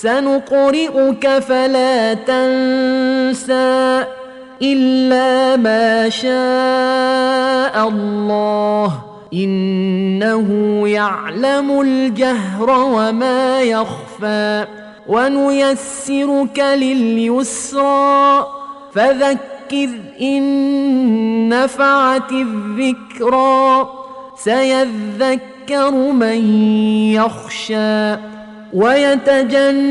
سنقرئك فلا تنسى إلا ما شاء الله إنه يعلم الجهر وما يخفى ونيسرك لليسرى فذكر إن نفعت الذكرى سيذكر من يخشى ويتجنبها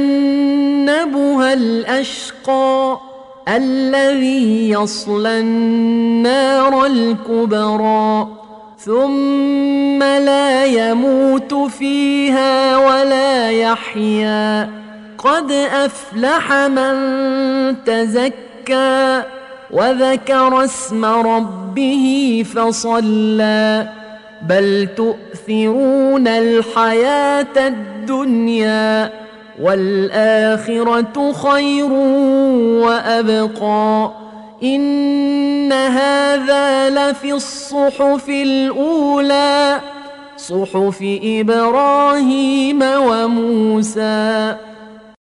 الأشقى الذي يصلى النار الكبرى ثم لا يموت فيها ولا يحيا. قد أفلح من تزكى وذكر اسم ربه فصلى. بل تؤثرون الحياة الدنيا والآخرة خير وأبقى إن هذا لفي الصحف الأولى صحف إبراهيم وموسى.